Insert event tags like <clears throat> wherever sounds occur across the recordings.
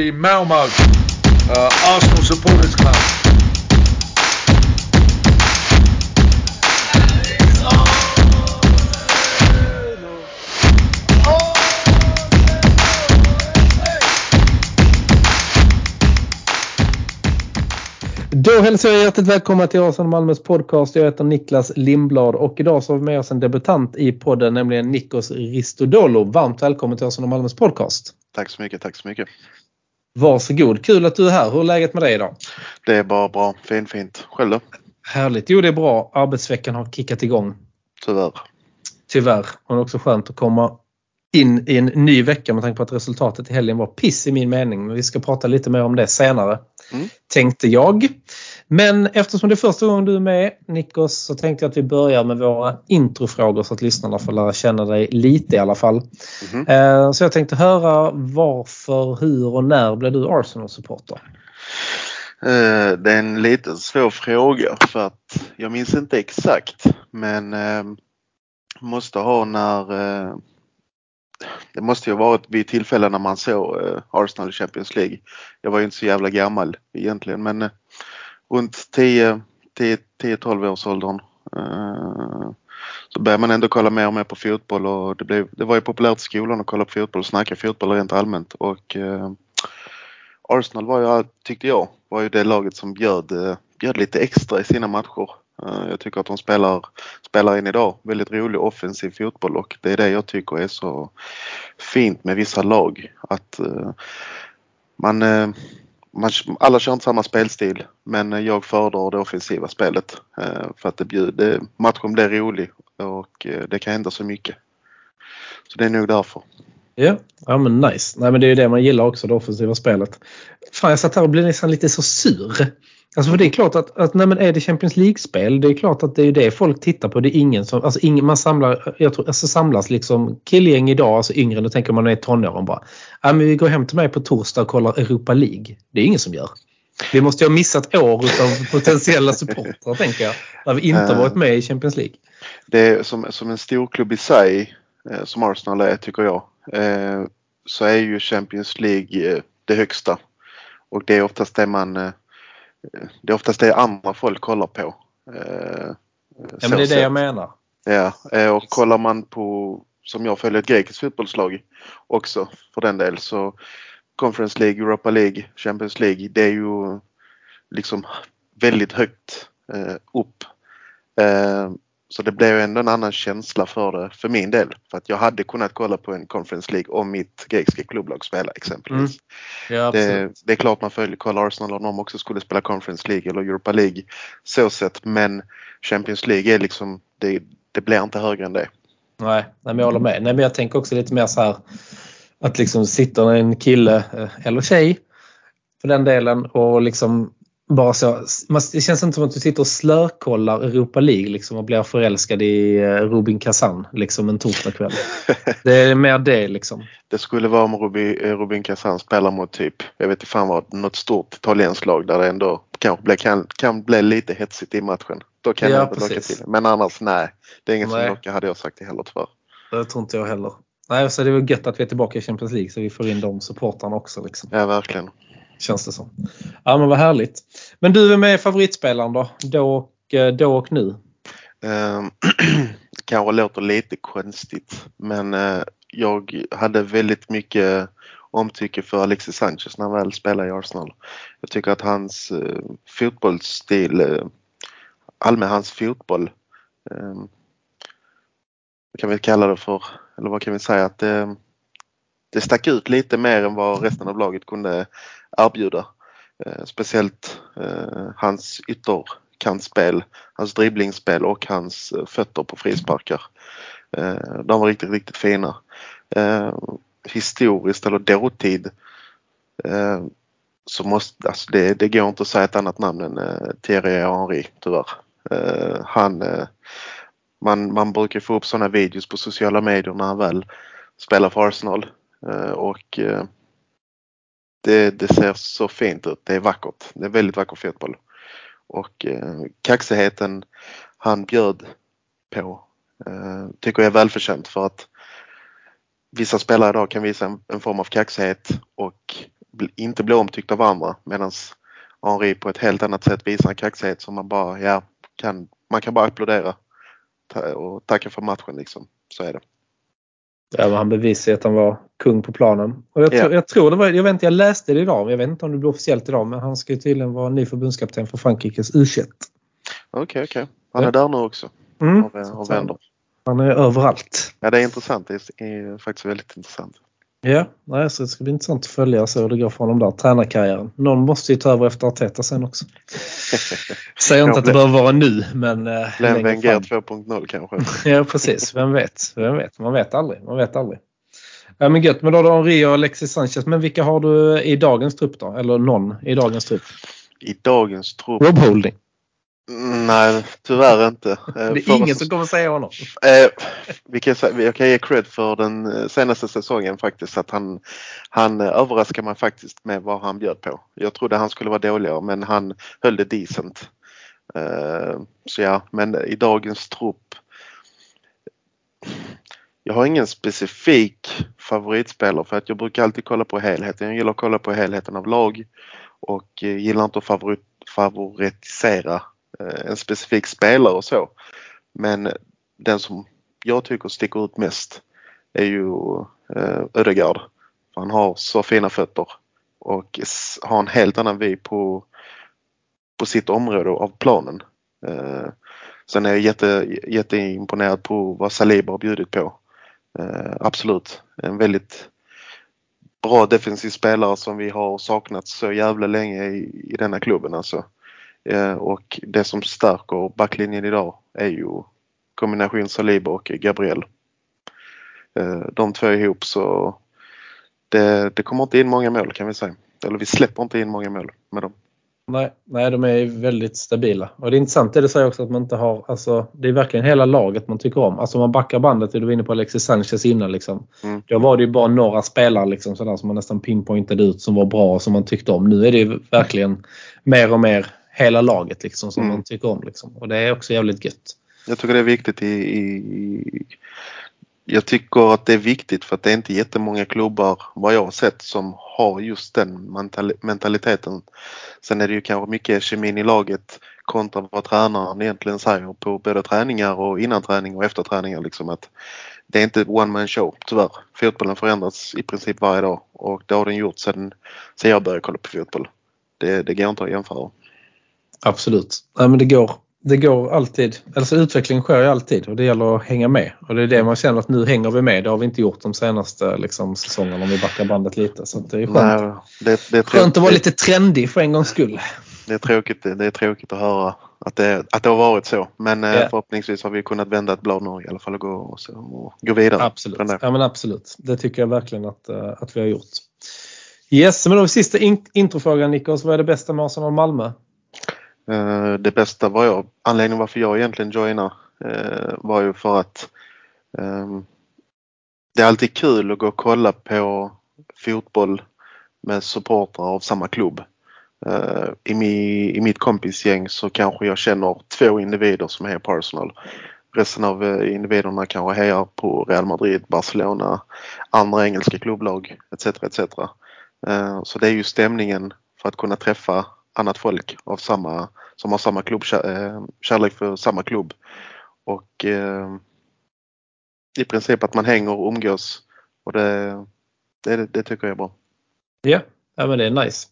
the Malmo uh, Arsenal Supporters Club. Då hälsar jag hjärtligt välkomna till Arsenal Malmös podcast. Jag heter Niklas Lindblad och idag så har vi med oss en debutant i podden, nämligen Nikos Ristodolo. Varmt välkommen till Arsenal Malmös podcast. Tack så mycket, tack så mycket. Varsågod, kul att du är här. Hur är läget med dig idag? Det är bara bra, fint fint. Själv då? Härligt, jo det är bra. Arbetsveckan har kickat igång. Tyvärr. Tyvärr, men också skönt att komma in i en ny vecka med tanke på att resultatet i helgen var piss i min mening. Men vi ska prata lite mer om det senare. Mm. Tänkte jag. Men eftersom det är första gången du är med Nikos så tänkte jag att vi börjar med våra introfrågor så att lyssnarna får lära känna dig lite i alla fall. Eh, Så jag tänkte höra varför, hur och när blev du Arsenal-supporter? Eh, Det är en lite svår fråga för att jag minns inte exakt men eh, måste ha när det måste ju ha varit vid tillfällen när man såg Arsenal i Champions League. Jag var ju inte så jävla gammal egentligen men runt 10-12 års åldern eh, så började man ändå kolla mer och mer på fotboll och det, blev, det var ju populärt i skolan att kolla på fotboll och snacka fotboll rent allmänt och eh, Arsenal var ju, tyckte jag, var ju det laget som bjöd, eh, bjöd lite extra i sina matcher. Jag tycker att de spelar, spelar in idag väldigt rolig offensiv fotboll och det är det jag tycker är så fint med vissa lag. Att man, man, alla kör inte samma spelstil men jag föredrar det offensiva spelet eh, för att det bjuder, matchen blir rolig och eh, det kan hända så mycket. Så det är nog därför. Ja, ja men nice. Nej men det är ju det man gillar också, det offensiva spelet. Fan jag satt här och blev nästan lite så sur. Alltså för det är klart att, att nej, men är det Champions League-spel, det är klart att det är det folk tittar på. Det är ingen som, alltså ingen, man samlar, jag tror, alltså samlas liksom killgäng idag, alltså yngre, då tänker man är tonåren bara. Ja men vi går hem till mig på torsdag och kollar Europa League. Det är ingen som gör. Vi måste ju ha missat år av <laughs> potentiella supportrar tänker jag. Där vi inte har varit med i Champions League. Det är som, som en stor klubb i sig, eh, som Arsenal är tycker jag, eh, så är ju Champions League eh, det högsta. Och det är oftast det man, eh, det är oftast det andra folk kollar på. Eh, Ja men det är det jag menar. Ja, eh, och kollar man på, som jag följer, ett grekiskt fotbollslag också för den del så Conference League, Europa League, Champions League, det är ju liksom väldigt högt eh, upp. Eh, så det blev ju ändå en annan känsla för det för min del. För att jag hade kunnat kolla på en Conference League om mitt grekiska klubblag spelar exempelvis. Ja, absolut. Det, det är klart man följer, kollar Arsenal om de också skulle spela Conference League eller Europa League så sett. Men Champions League är liksom, det, det blir inte högre än det. Nej, nej men jag håller med. Nej, men jag tänker också lite mer så här att liksom sitter en kille eh, eller tjej för den delen och liksom bara så. Det känns inte som att du sitter och slökollar Europa League liksom och blir förälskad i eh, Rubin Kazan liksom en torsdagkväll. <laughs> Det är mer det liksom. Det skulle vara om Rubi, eh, Rubin Kazan spelar mot typ, jag vet inte fan vad, något stort italienskt lag där det ändå kanske blir, kan, kan bli lite hetsigt i matchen. Då kan Ja, jag inte locka till det. Men annars nej. Det är inget Nej. som lockar hade jag sagt det heller tyvärr. Det tror inte jag heller. Nej, så det är väl gött att vi är tillbaka i Champions League så vi får in de supportrarna också. Liksom. Ja verkligen. Känns det som. Ja men vad härligt. Men du är med favoritspelaren då? Då och, eh, då och nu? Ehm, <clears throat> kanske låter lite konstigt men eh, jag hade väldigt mycket omtycke för Alexis Sanchez när han väl spelade i Arsenal. Jag tycker att hans eh, fotbollsstil, eh, allmänt hans fotboll, eh, vad kan vi kalla det för, eller vad kan vi säga att det, det stack ut lite mer än vad resten av laget kunde erbjuda. Eh, speciellt eh, hans ytterkantspel, hans dribblingsspel och hans eh, fötter på frisparkar. De var riktigt, riktigt fina. Historiskt eller dåtid så måste, alltså det, det går inte att säga ett annat namn än Thierry Henry tyvärr. Han, man, man brukar få upp sådana videos på sociala medier när han väl spelar för Arsenal och det, det ser så fint ut. Det är vackert. Det är väldigt vacker fotboll. Och eh, kaxigheten han bjöd på eh, tycker jag är välförtjänt för att vissa spelare idag kan visa en, en form av kaxighet och bl- inte bli omtyckta av andra medan Henri på ett helt annat sätt visar en kaxighet som man bara, ja, kan, man kan bara applådera och tacka för matchen liksom. Så är det. Ja, men han bevisade att han var kung på planen. Och jag, Ja. tror, jag tror det var, jag vet inte, jag läste det idag, jag vet inte om det blir officiellt idag, men han ska ju tydligen vara ny förbundskapten för Frankrikes U21. Okej, okej. Han Ja. är där nu också Mm. och, och vänder. Han är överallt. Ja, det är intressant. Det är faktiskt väldigt intressant. Ja, nej, så det ska bli intressant att följa så hur det går för honom där, tränarkarriären. Någon måste ju ta över efter Arteta sen också. <laughs> Säger inte att det behöver vara nu, men eh, Glenn längre Wenger fram. 2.0 kanske. <laughs> Ja, precis. Vem vet? Vem vet? Man vet aldrig. Man vet aldrig. Ja, men gött. Men då har du Henri och Alexis Sanchez. Men vilka har du i dagens trupp då? Eller någon i dagens trupp? I dagens trupp? Rob Holding. Mm, Nej, tyvärr inte. Eh, Det är förra ingen som kommer säga honom. Eh, vi kan, jag kan ge cred för den eh, senaste säsongen faktiskt. Att han, han eh, överraskar mig faktiskt med vad han bjöd på. Jag trodde han skulle vara dåligare men han höll det decent. Eh, så ja, men i dagens trupp. Jag har ingen specifik favoritspelare för att jag brukar alltid kolla på helheten. Jag gillar att kolla på helheten av lag och gillar inte att favorit, favoritisera Eh, en specifik spelare och så. Men den som jag tycker sticker ut mest är ju eh, Ödegaard. Han har så fina fötter och har en helt annan vy på, på sitt område av planen. Eh, sen är jag jätte, jätteimponerad på vad Saliba har bjudit på. Eh, absolut, en väldigt bra defensiv spelare som vi har saknat så jävla länge i, i denna klubben alltså. Eh, och det som stärker backlinjen idag är ju kombination Saliba och Gabriel. Eh, de två ihop så det, det kommer inte in många mål kan vi säga. Eller vi släpper inte in många mål med dem. Nej, nej, de är väldigt stabila. Och det är intressant det du säger också att man inte har, alltså det är verkligen hela laget man tycker om. Alltså man backar bandet, du var inne på Alexis Sanchez innan liksom. Mm. Då var det ju bara några spelare liksom sådär som man nästan pinpointade ut som var bra och som man tyckte om. Nu är det ju verkligen mer och mer hela laget liksom som Mm. man tycker om liksom. Och det är också jävligt gött. Jag tycker det är viktigt i, i jag tycker att det är viktigt för att det är inte jättemånga klubbar vad jag har sett som har just den mentali- mentaliteten. Sen är det ju kanske mycket kemin i laget kontra vad tränaren egentligen säger på både träningar och innan träning och efter träningar liksom att det är inte one man show tyvärr. Fotbollen förändras i princip varje dag och det har den gjort sedan, sedan jag började kolla på fotboll. Det, det går inte att jämföra. Absolut. Nej, men det går, det går alltid. Alltså utveckling sker ju alltid och det gäller att hänga med. Och det är det man känner att nu hänger vi med. Det har vi inte gjort de senaste liksom, säsongerna om vi backar bandet lite. Så det är skönt. Nej, det, det är Skönt att vara lite trendig för en gångs skull. Det är tråkigt, det är tråkigt att höra att det, att det har varit så. Men Ja. förhoppningsvis har vi kunnat vända ett blad nu i alla fall och gå, och så, och gå vidare. Absolut. Ja, men absolut. Det tycker jag verkligen att, eh, att vi har gjort. Yes, men då sista in- introfrågan Nikos. Vad är det bästa med Arsenal Malmö? Eh, det bästa var jag, anledningen varför jag egentligen joinade eh, var ju för att ehm, det är alltid kul att gå och kolla på fotboll med supportrar av samma klubb. Eh, i, mi, I mitt kompisgäng så kanske jag känner två individer som är på Arsenal. Resten av eh, individerna kanske hejar på Real Madrid, Barcelona, andra engelska klubblag etc. etc. Eh, så det är ju stämningen för att kunna träffa annat folk av samma, som har samma klubb, eh, kärlek för samma klubb. Och eh, i princip att man hänger och umgås. Och det, det, det tycker jag är bra. Ja, ja men det är nice.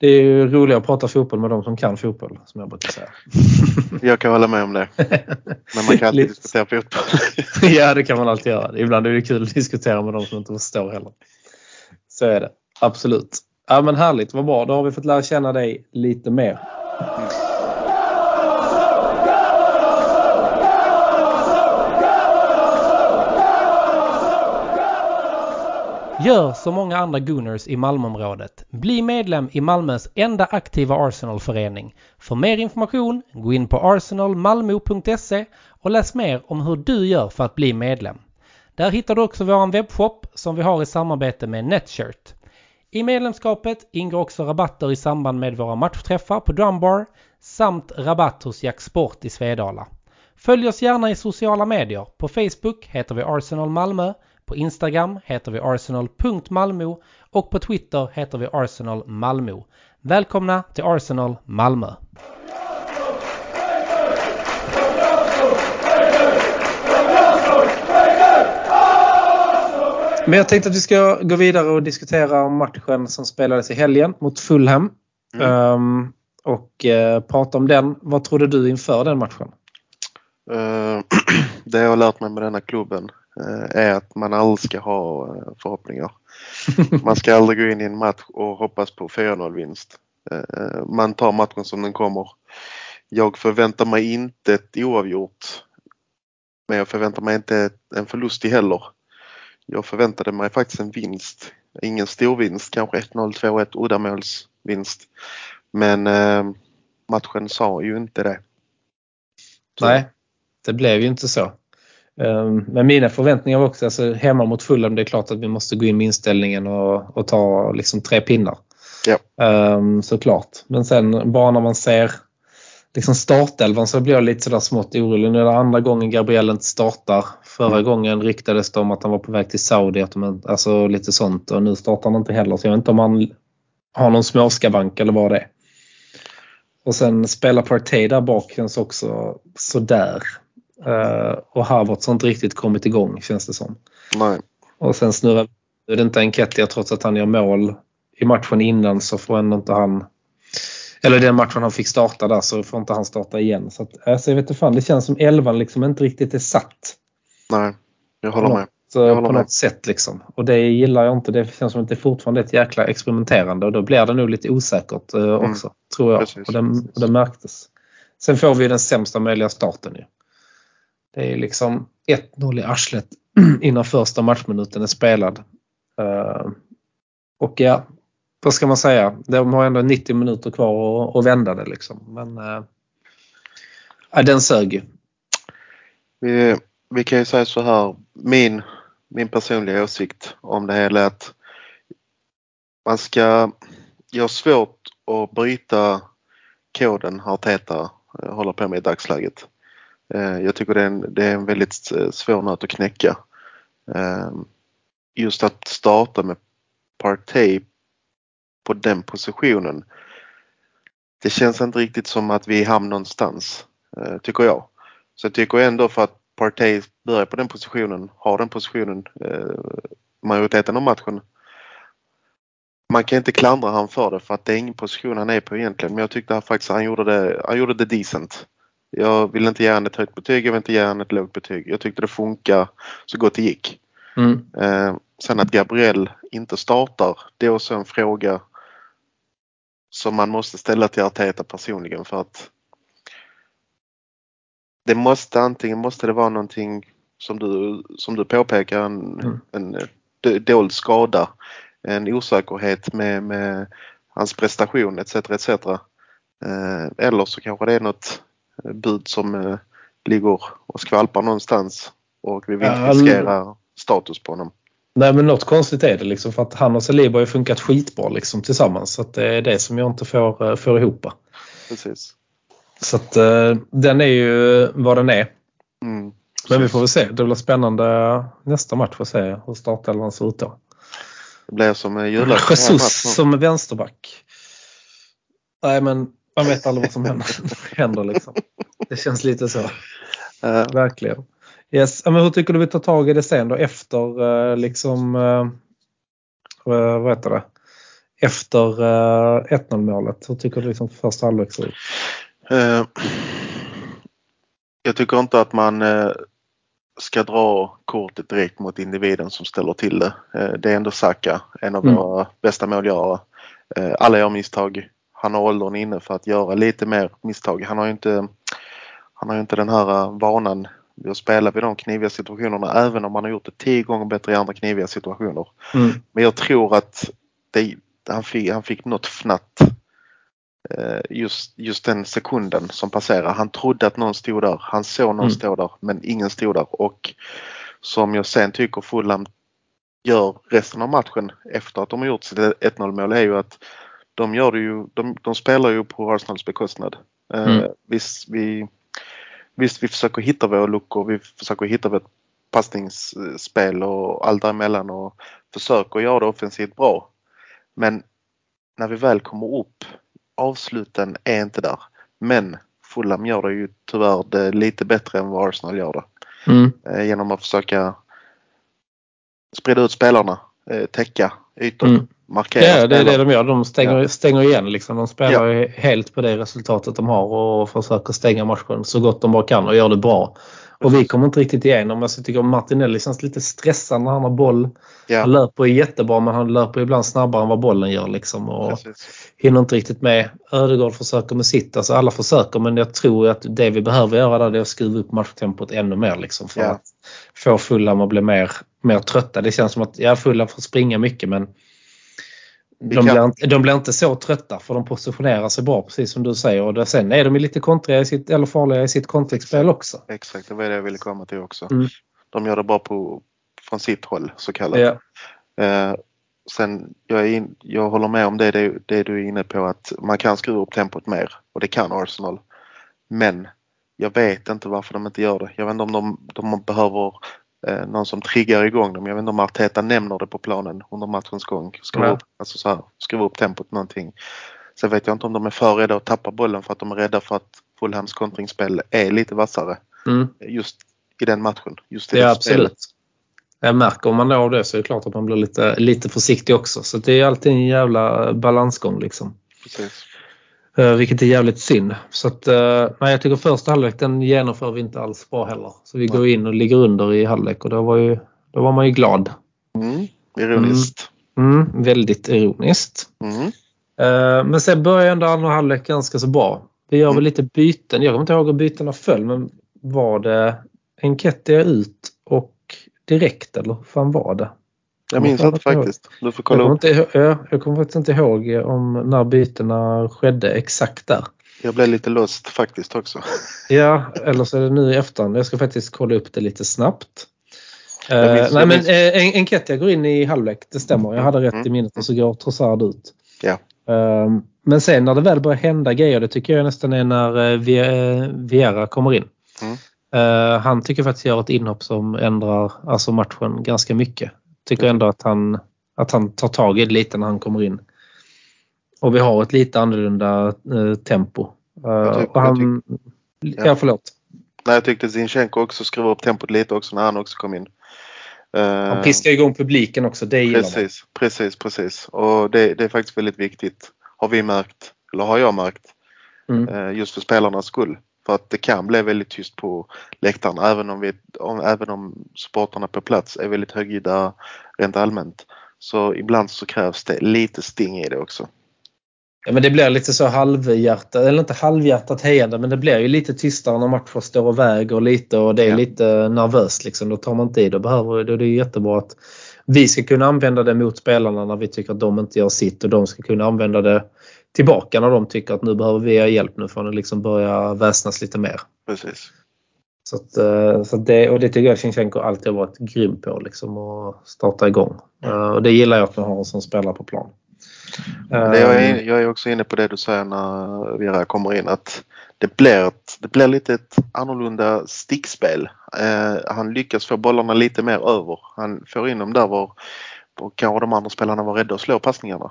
Det är ju roligare att prata fotboll med de som kan fotboll, som jag brukar säga. <laughs> Jag kan hålla med om det. Men man kan alltid <laughs> diskutera fotboll. <laughs> ja, det kan man alltid göra. Ibland är det kul att diskutera med de som inte förstår heller. Så är det. Absolut. Ja, men härligt. Vad bra. Då har vi fått lära känna dig lite mer. Gör som många andra Gunners i Malmöområdet. Bli medlem i Malmös enda aktiva Arsenalförening. För mer information, gå in på arsenalmalmo.se och läs mer om hur du gör för att bli medlem. Där hittar du också vår webbshop som vi har i samarbete med Netshirt. I medlemskapet ingår också rabatter i samband med våra matchträffar på Drumbar samt rabatt hos Jack Sport i Svedala. Följ oss gärna i sociala medier. På Facebook heter vi Arsenal Malmö. På Instagram heter vi arsenal.malmo och på Twitter heter vi Arsenal Malmö. Välkomna till Arsenal Malmö! Men jag tänkte att vi ska gå vidare och diskutera matchen som spelades i helgen mot Fulham. Mm. Um, och uh, prata om den. Vad trodde du inför den matchen? Uh, <clears throat> det jag har lärt mig med denna klubben uh, är att man aldrig ska ha förhoppningar. <laughs> man ska aldrig gå in i en match och hoppas på 4-0 vinst. man tar matchen som den kommer. Jag förväntar mig inte ett oavgjort. Men jag förväntar mig inte en förlust i heller. Jag förväntade mig faktiskt en vinst. Ingen stor vinst, kanske 1-0, 2-1 uddamålsvinst. Men eh, matchen sa ju inte det. Så. Nej, det blev ju inte så. Um, men mina förväntningar var också, alltså hemma mot Fulham, det är klart att vi måste gå in med inställningen och, och ta liksom tre pinnar. Ja. Um, såklart. Men sen bara när man ser liksom startelvan så blir jag lite sådär smått orolig. Nu är det andra gången Gabriel inte startar. Förra mm. gången ryktades det om att han var på väg till Saudi. Att de, alltså lite sånt. Och nu startar han inte heller. Så jag vet inte om han har någon småskavank eller vad det är. Och sen spelar Partey där bak känns också sådär. Uh, och Harvard har inte riktigt kommit igång känns det som. Nej. Och sen snurrar det inte Enketia trots att han gör mål i matchen innan så får ändå inte han eller den matchen han fick starta där så får inte han starta igen. Så att, alltså, jag vet inte fan, det känns som elvan liksom inte riktigt är satt. Nej, jag håller med. Så, jag håller på med. något sätt liksom. Och det gillar jag inte. Det känns som att det fortfarande är ett jäkla experimenterande och då blir det nog lite osäkert eh, också. Mm. Tror jag. Precis, och, det, och det märktes. Sen får vi den sämsta möjliga starten ju. Det är liksom 1-0 i arslet <clears throat> innan första matchminuten är spelad. Uh, och ja, vad ska man säga? De har ändå 90 minuter kvar att, vända det liksom. Men äh, den sög ju. Vi, vi kan ju säga så här. Min, min personliga åsikt om det hela är att man ska... Jag har svårt att bryta koden Arteta eh, håller på med i dagsläget. Eh, jag tycker det är en, det är en väldigt svår nöt att knäcka. Just att starta med Partey på den positionen. Det känns inte riktigt som att vi är hamn någonstans, eh, tycker jag. Så jag tycker ändå för att Partey börjar på den positionen, har den positionen eh, majoriteten av matchen. Man kan inte klandra han för det för att det är ingen position han är på egentligen men jag tyckte han faktiskt han gjorde det, han gjorde det decent. Jag vill inte ge honom ett högt betyg, jag vill inte ge honom ett lågt betyg. Jag tyckte det funkar så gott det gick. Mm. Eh, sen att Gabriel inte startar, det är också en fråga som man måste ställa till Arteta personligen för att det måste antingen måste det vara någonting som du, som du påpekar en, mm. en dold skada, en osäkerhet med, med hans prestation etc. etc. Eh, eller så kanske det är något bud som eh, ligger och skvalpar någonstans och vi vill inte riskera status på honom. Nej men något konstigt är det liksom för att han och Saliba har ju funkat skitbra liksom tillsammans. Så det är det som jag inte får, eh, får ihop. Precis. Så att uh, den är ju vad den är. Mm, men vi får väl se. Det blir spännande nästa match att se hur startelvan ser ut då. Det blir som julafton. Jesus som vänsterback. Nej men man vet aldrig vad som händer, <laughs> händer liksom. Det känns lite så. <laughs> Uh. Verkligen. Yes. Men hur tycker du vi tar tag i det sen då efter eh, liksom eh, eh, vad heter det? Efter 1-0 målet. Hur tycker du liksom första halvlek ser ut? Jag tycker inte att man ska dra kortet direkt mot individen som ställer till det. Det är ändå Saka, en av mm. våra bästa målgörare. Alla gör misstag. Han har åldern inne för att göra lite mer misstag. Han har ju inte, han har inte den här vanan vi har spelat vid de kniviga situationerna även om man har gjort det tio gånger bättre i andra kniviga situationer. Mm. Men jag tror att det, han, fick, han fick något fnatt eh, just, just den sekunden som passerade. Han trodde att någon stod där. Han såg någon mm. stå där men ingen stod där och som jag sen tycker Fulham gör resten av matchen efter att de har gjort sitt 1-0 mål är ju att de gör det ju, de, de spelar ju på Arsenals bekostnad. Eh, mm. Eh, visst, vi, Visst, vi försöker hitta våra luckor, vi försöker hitta vårt passningsspel och allt däremellan och försöker göra det offensivt bra. Men när vi väl kommer upp, avsluten är inte där. Men Fulham gör det ju tyvärr det lite bättre än vad Arsenal gör det. Mm. Eh, genom att försöka sprida ut spelarna, eh, täcka ytor, Mm. Markera Ja, det är det de gör. De stänger, Ja. stänger igen. Liksom. De spelar ju helt på det resultatet de har och försöker stänga matchen så gott de bara kan och gör det bra. Och vi kommer inte riktigt igenom. Alltså, Jag tycker Martinelli känns lite stressad när han har boll. Han Ja, löper ju jättebra men han löper ibland snabbare än vad bollen gör. Liksom, och precis. hinner inte riktigt med. Ödegaard försöker med sitt. Alltså alla försöker men jag tror att det vi behöver göra där är att skruva upp matchtempot ännu mer. Liksom, för Ja. att få Fulham att bli mer, mer trötta. Det känns som att ja, Fulham får springa mycket men de kan- blir, inte, de blir inte så trötta för de positionerar sig bra precis som du säger. Och sen är de lite kontriga i sitt, eller farliga i sitt kontringsspel också. Exakt, det var det jag ville komma till också. Mm. De gör det bra på, från sitt håll så kallat. Ja. Eh, sen, jag, är in, jag håller med om det, det, det du är inne på att man kan skruva upp tempot mer och det kan Arsenal. Men jag vet inte varför de inte gör det. Jag vet inte om de, de behöver eh, någon som triggar igång dem. Jag vet inte om Arteta nämner det på planen under matchens gång. Skruva, Nej. upp, alltså så här, skruva upp tempot någonting. Sen vet jag inte om de är för rädda att tappa bollen för att de är rädda för att Fulhams kontringsspel är lite vassare Mm. just i den matchen. Just i Ja, det absolut. spelet. Jag märker om man når det så är det klart att man blir lite, lite försiktig också. Så det är alltid en jävla balansgång liksom. Precis. Eh, vilket är jävligt synd. Så att, eh, nej, jag tycker första halvlek den genomför vi inte alls bra heller. Så vi Nej. går in och ligger under i halvlek och då var, ju, då var man ju glad. Mm. Ironiskt. Mm, väldigt ironiskt. Mm. Eh, men sen börjar ändå andra halvlek ganska så bra. Vi gör Mm. väl lite byten. Jag kommer inte ihåg hur bytena föll men var det Enketia ut och direkt eller hur fan var det? Jag minns Jag inte faktiskt. Du får Jag kolla kommer, upp. inte, ihåg- ja, jag kommer faktiskt inte ihåg om när bytena skedde exakt där. Jag blev lite lost faktiskt också. <laughs> Ja, eller så är det nu i efterhand. Jag ska faktiskt kolla upp det lite snabbt. Jag Eh, minns- nej jag men minns- eh, En- Enketia går in i halvlek, det stämmer. Jag hade rätt Mm. i minnet och så går Trossard ut. Ja. Eh, men sen när det väl börjar hända grejer, det tycker jag nästan är när eh, eh, Viera kommer in. Mm. Eh, han tycker faktiskt gör ett inhopp som ändrar alltså matchen ganska mycket. Tycker ändå att han, att han tar tag i det lite när han kommer in. Och vi har ett lite annorlunda eh, tempo. Eh, Jag tyck- han, ja. ja. förlåt. Nej, jag tyckte Zinchenko också skruvade upp tempot lite också när han också kom in. Eh, Han piskar igång publiken också, det gillar man. Precis, precis, precis. Och det, det är faktiskt väldigt viktigt. Har vi märkt, eller har jag märkt, Mm. eh, just för spelarnas skull. För att det kan bli väldigt tyst på läktaren även om, vi, om, även om supportrarna på plats är väldigt högljudda rent allmänt. Så ibland så krävs det lite sting i det också. Ja, men det blir lite så halvhjärtat, eller inte halvhjärtat hejande men det blir ju lite tystare när matcher står och väger lite och det är Ja. lite nervöst liksom. Då tar man tid och behöver då är det är jättebra att vi ska kunna använda det mot spelarna när vi tycker att de inte gör sitt och de ska kunna använda det tillbaka när de tycker att nu behöver vi er hjälp nu får ni liksom börja väsnas lite mer. Precis. Så, att, eh, så det, och det tycker jag Sinchenko alltid har varit grym på liksom att starta igång. Eh, Och det gillar jag att man har som spelare på plan. Det jag, Eh, är, jag är också inne på det du säger när Vera kommer in att det blir, ett, det blir lite ett annorlunda stickspel. Eh, han lyckas få bollarna lite mer över. Han får in dem där var var kanske de andra spelarna var rädda att slå passningarna.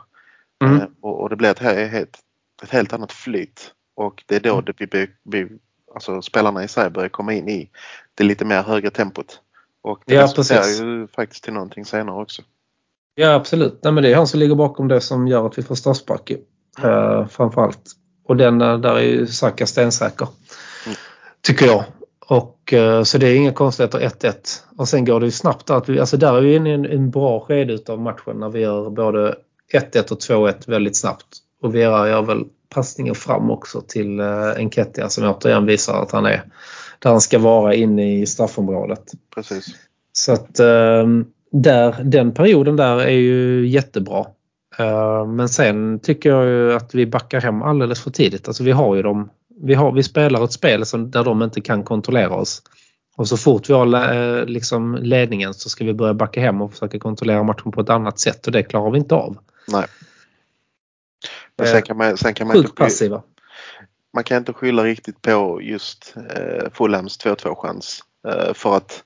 Mm. Eh, och, och det blir ett, helt, ett helt annat flyt. Och det är då det vi, vi, alltså spelarna i sig börjar komma in i det lite mer högre tempot. Och det Ja, resulterar precis. ju faktiskt till någonting senare också. Ja absolut. Nej, men det är han som ligger bakom det som gör att vi får straffspark ju. Eh, framförallt. Och den eh, där är ju Saka stensäker. Mm. Tycker jag. Och, eh, så det är inga konstigheter 1-1. Och sen går det ju snabbt. Att vi, alltså där är vi inne i en, en bra skede av matchen när vi gör både 1-1 och 2-1 väldigt snabbt. Och Vera gör väl passningen fram också till eh, Enketia som återigen visar att han är där han ska vara inne i straffområdet. Precis. Så att eh, där, den perioden där är ju jättebra. Eh, men sen tycker jag ju att vi backar hem alldeles för tidigt. Alltså vi har ju dem, vi, har, vi spelar ett spel som, där de inte kan kontrollera oss. Och så fort vi har eh, liksom ledningen så ska vi börja backa hem och försöka kontrollera matchen på ett annat sätt och det klarar vi inte av. Nej. Men Eh, sen kan man, sen kan man, inte, passiva. man kan inte skylla riktigt på just eh, Fulhams 2-2 chans. Eh, för att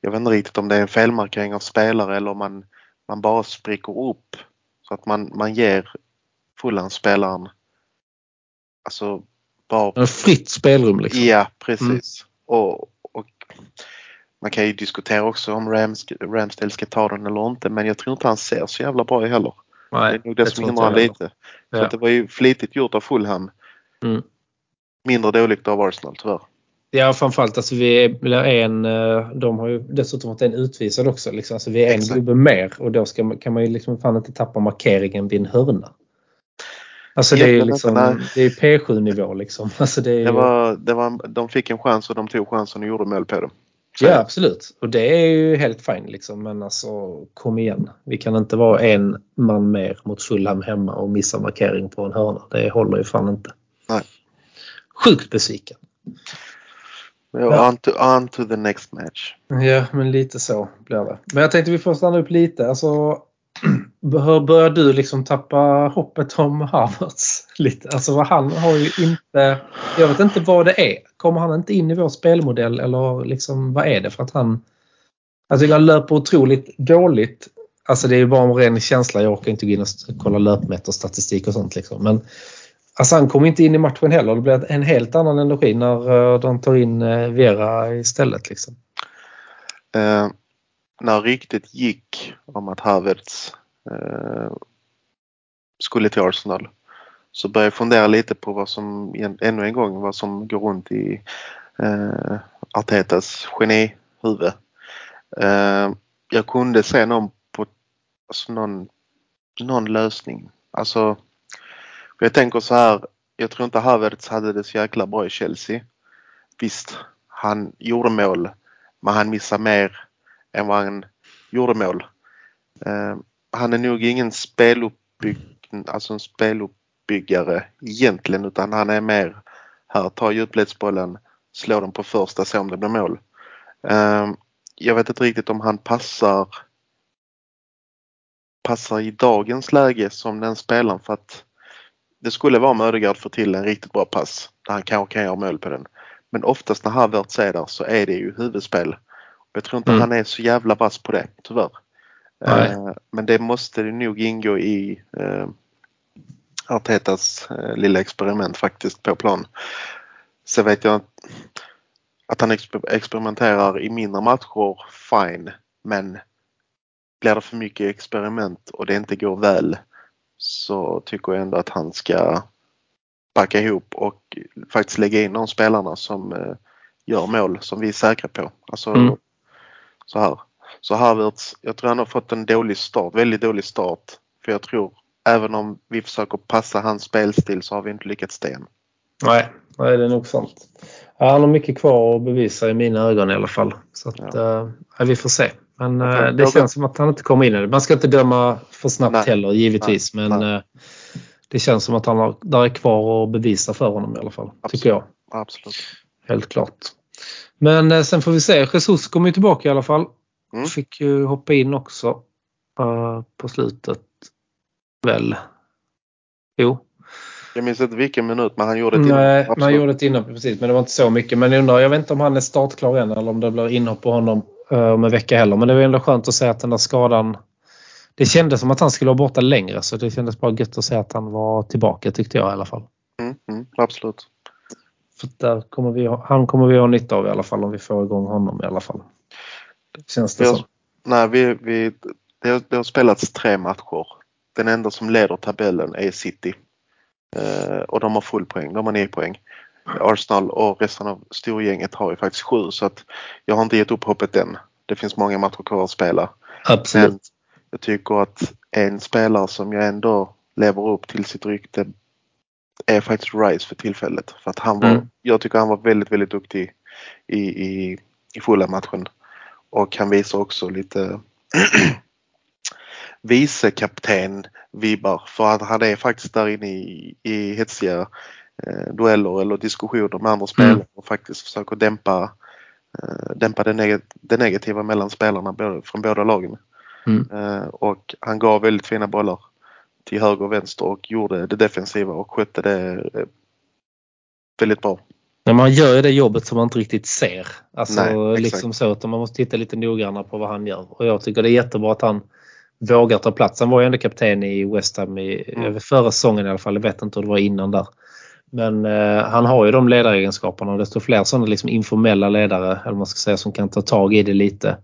jag vet inte riktigt om det är en felmarkering av spelare eller om man, man bara spricker upp så att man, man ger Fulham-spelaren alltså bara... En fritt spelrum liksom. Ja, precis. Och, och man kan ju diskutera också om Rams, Ramsdale ska ta den eller inte men jag tror inte han ser så jävla bra heller. Nej, det är nog det, som tror hindrar lite. Ja. Så det var ju flitigt gjort av Fulham. Mm. Mindre dåligt av Arsenal tyvärr. Ja, framförallt alltså vi är en, eh, de har ju dessutom varit en utvisad också. Liksom. Alltså, vi är en gubbe mer och då ska, man- kan man ju liksom fan inte tappa markeringen vid en hörna. Alltså det är liksom, inte, nej. det är P7 nivå liksom. <laughs> Alltså det är, Det var, det var, de fick en chans och de tog chansen och gjorde mål på dem. Ja absolut. Och det är ju helt fint liksom. Men alltså kom igen. Vi kan inte vara en man mer mot Fulham hemma och missa markering på en hörna. Det håller ju fan inte. Nej. Sjukt besviken. Ja. On, to, on to the next match. Ja, men lite så blir det. Men jag tänkte vi får stanna upp lite. Alltså, <clears throat> börjar du liksom tappa hoppet om Havertz? Lite? Alltså, han har ju inte... Jag vet inte vad det är. Kommer han inte in i vår spelmodell eller liksom, vad är det för att han... Alltså han löper otroligt dåligt. Alltså det är ju bara en ren känsla. Jag orkar inte gå in och kolla löpmeterstatistik och sånt. Liksom. Men alltså han kommer inte in i matchen heller. Det blir en helt annan energi när eh, de tar in eh, Vera istället. Liksom. Eh, när riktigt gick om att Havertz Eh, skulle till Arsenal så började jag fundera lite på vad som, ännu en gång, vad som går runt i eh, Artetas genihuvud. Eh, jag kunde se någon på, alltså någon, någon lösning. Alltså, för jag tänker så här, jag tror inte Havertz hade det så jäkla bra i Chelsea. Visst, han gjorde mål, men han missade mer än vad han gjorde mål. Eh, han är nog ingen speluppbygg, alltså en speluppbyggare egentligen utan han är mer här, ta djupledsbollen, slå den på första, se om det blir mål. Eh, jag vet inte riktigt om han passar passar i dagens läge som den spelaren för att det skulle vara om Ödegaard får till en riktigt bra pass där han kanske kan göra mål på den. Men oftast när Havertz är där så är det ju huvudspel. Jag tror inte Mm. han är så jävla vass på det tyvärr. Eh, men det måste nog ingå i eh, Artetas eh, lilla experiment faktiskt på plan. Så vet jag att han exper- experimenterar i mindre matcher, fine. Men blir det för mycket experiment och det inte går väl så tycker jag ändå att han ska backa ihop och faktiskt lägga in de spelarna som eh, gör mål som vi är säkra på. Alltså Mm. så här. Så Havertz, jag tror han har fått en dålig start, väldigt dålig start. För jag tror även om vi försöker passa hans spelstil så har vi inte lyckats det än. Nej, nej det är nog sant. Han har mycket kvar att bevisa i mina ögon i alla fall. Så att, Ja. ja. vi får se. Men eh, det jag- känns som att han inte kommer in i det. Man ska inte döma för snabbt Nej. heller givetvis. Nej. Men Nej. eh, det känns som att han har, där är kvar att bevisa för honom i alla fall. Tycker jag. Absolut. Helt klart. Men eh, sen får vi se. Jesus kommer ju tillbaka i alla fall. Mm. Fick ju hoppa in också eh, på slutet. Väl? Jo. Jag minns inte vilken minut men han gjorde ett Nej, inhopp, man absolut. gjorde ett inhopp precis men det var inte så mycket. Men jag undrar, jag vet inte om han är startklar än eller om det blir inhopp på honom eh, om en vecka heller. Men det var ändå skönt att se att den där skadan det kändes som att han skulle vara borta längre så det kändes bara gött att se att han var tillbaka tyckte jag i alla fall. Mm, mm, absolut. För där kommer vi, ha- han kommer vi ha nytta av i alla fall om vi får igång honom i alla fall. Känns det Vi har, som. nej, vi, vi, det, har, det har spelats tre matcher. Den enda som leder tabellen är City. Eh, och de har full poäng, de har 9 poäng. Arsenal och resten av storgänget har ju faktiskt sju så att jag har inte gett upp hoppet än. Det finns många matcher kvar att spela. Absolut. Men jag tycker att en spelare som jag ändå lever upp till sitt rykte är faktiskt Rice för tillfället. För att han var, Mm. Jag tycker han var väldigt, väldigt duktig i, i, i fulla matchen. Och han visar också lite <clears throat> vicekapten-vibbar. För att han är faktiskt där inne i, i hetsiga eh, dueller eller diskussioner med andra spelare Mm. och faktiskt försöker dämpa, eh, dämpa det, neg det negativa mellan spelarna både, från båda lagen. Mm. Eh, och han gav väldigt fina bollar till höger och vänster och gjorde det defensiva och skötte det eh, väldigt bra. Men man gör ju det jobbet som man inte riktigt ser. Alltså Nej, liksom så att man måste titta lite noggrannare på vad han gör. Och jag tycker det är jättebra att han vågar ta plats. Han var ju ändå kapten i West Ham i, Mm. förra säsongen i alla fall. Jag vet inte hur det var innan där. Men eh, han har ju de ledaregenskaperna och desto fler sådana liksom informella ledare eller man ska säga som kan ta tag i det lite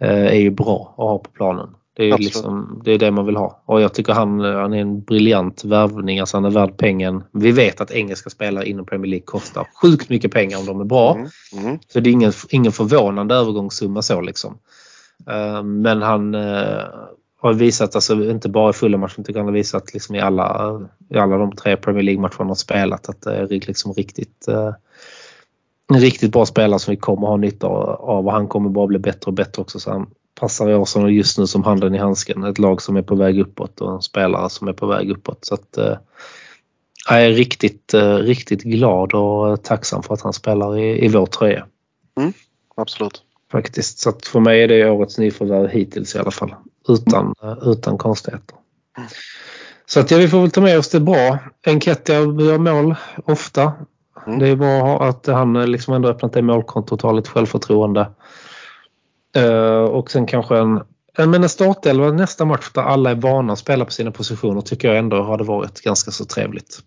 eh, är ju bra att ha på planen. Det är liksom, det, är det man vill ha. Och jag tycker han, han är en briljant värvning. Alltså han är värd pengen. Vi vet att engelska spelare inom Premier League kostar sjukt mycket pengar om de är bra. Mm. Mm. Så det är ingen, ingen förvånande övergångssumma så liksom. Eh, Men han eh, har visat, alltså inte bara i fulla matchen, tycker han har visat liksom i alla, i alla de tre Premier League-matcherna han har spelat att det är liksom riktigt eh, en riktigt bra spelare som vi kommer ha nytta av och han kommer bara bli bättre och bättre också. Så han passar i Arsenal just nu som handen i handsken. Ett lag som är på väg uppåt och en spelare som är på väg uppåt. Så att, eh, jag är riktigt, eh, riktigt glad och tacksam för att han spelar i, i vår tröja. Absolut. Faktiskt. Så att för mig är det årets nyförvärv hittills i alla fall. Utan, eh, utan konstigheter. Så att ja, vi får väl ta med oss det bra. Enketia gör mål ofta. Mm. Det är bra att han liksom ändå öppnat det målkontot och har lite självförtroende. Eh, och sen kanske en, en, men en startelva nästa match där alla är vana att spela på sina positioner tycker jag ändå hade varit ganska så trevligt.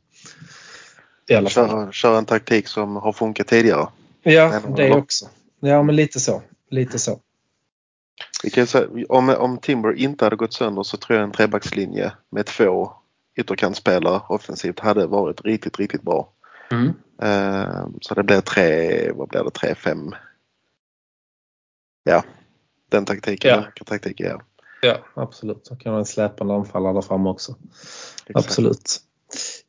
I alla fall. Köra, köra en taktik som har funkat tidigare. Ja, det också. Ja, men lite så. Lite så. Säga, om, om Timber inte hade gått sönder så tror jag en trebackslinje med två ytterkantspelare offensivt hade varit riktigt, riktigt bra. Mm. Eh, så det blir tre, vad blir det, tre, fem? Ja, den taktiken. Ja. Den taktiken ja. Ja, absolut. Så kan ha en släpande anfallare där fram också. Exakt. Absolut.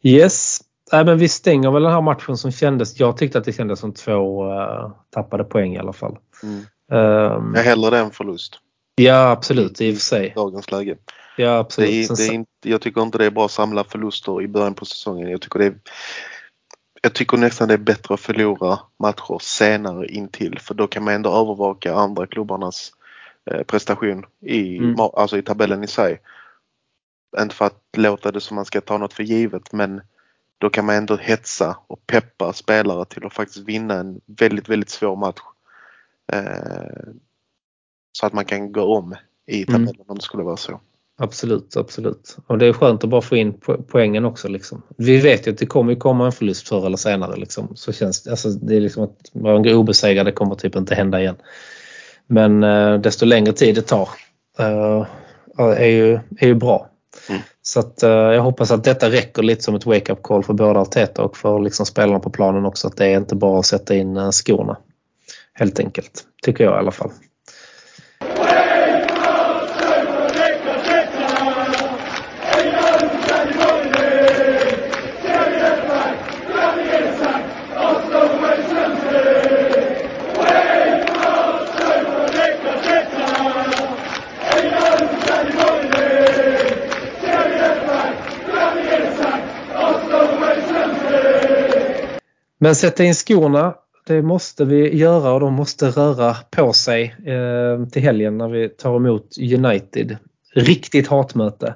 Yes. Nej, men vi stänger väl den här matchen som kändes. Jag tyckte att det kändes som två uh, tappade poäng i alla fall. Mm. Ehm, Jag hellre det än förlust ja, absolut. I och för sig. dagens läge. Ja, Det absolut. är, Sen det är inte, jag tycker inte det är bra att samla förluster i början på säsongen. Jag tycker, det är, jag tycker nästan det är bättre att förlora matcher senare intill för då kan man ändå övervaka andra klubbarnas prestation i, Mm. alltså i tabellen i sig. Inte för att låta det som man ska ta något för givet men då kan man ändå hetsa och peppa spelare till att faktiskt vinna en väldigt, väldigt svår match. Eh, så att man kan gå om i tabellen Mm. om det skulle vara så. Absolut, absolut. Och det är skönt att bara få in po- poängen också. Liksom. Vi vet ju att det kommer komma en förlust förr eller senare. Liksom. Så känns det. Alltså, det är liksom att man går obesegrad, det kommer typ inte hända igen. Men eh, desto längre tid det tar eh, är, ju, är ju bra. Mm. Så att, eh, jag hoppas att detta räcker lite som ett wake-up call för både Arteta och för liksom, spelarna på planen också. Att det är inte bara att sätta in skorna. Helt enkelt. Tycker jag i alla fall. Men sätta in skorna, det måste vi göra och de måste röra på sig eh, till helgen när vi tar emot United. Riktigt hatmöte.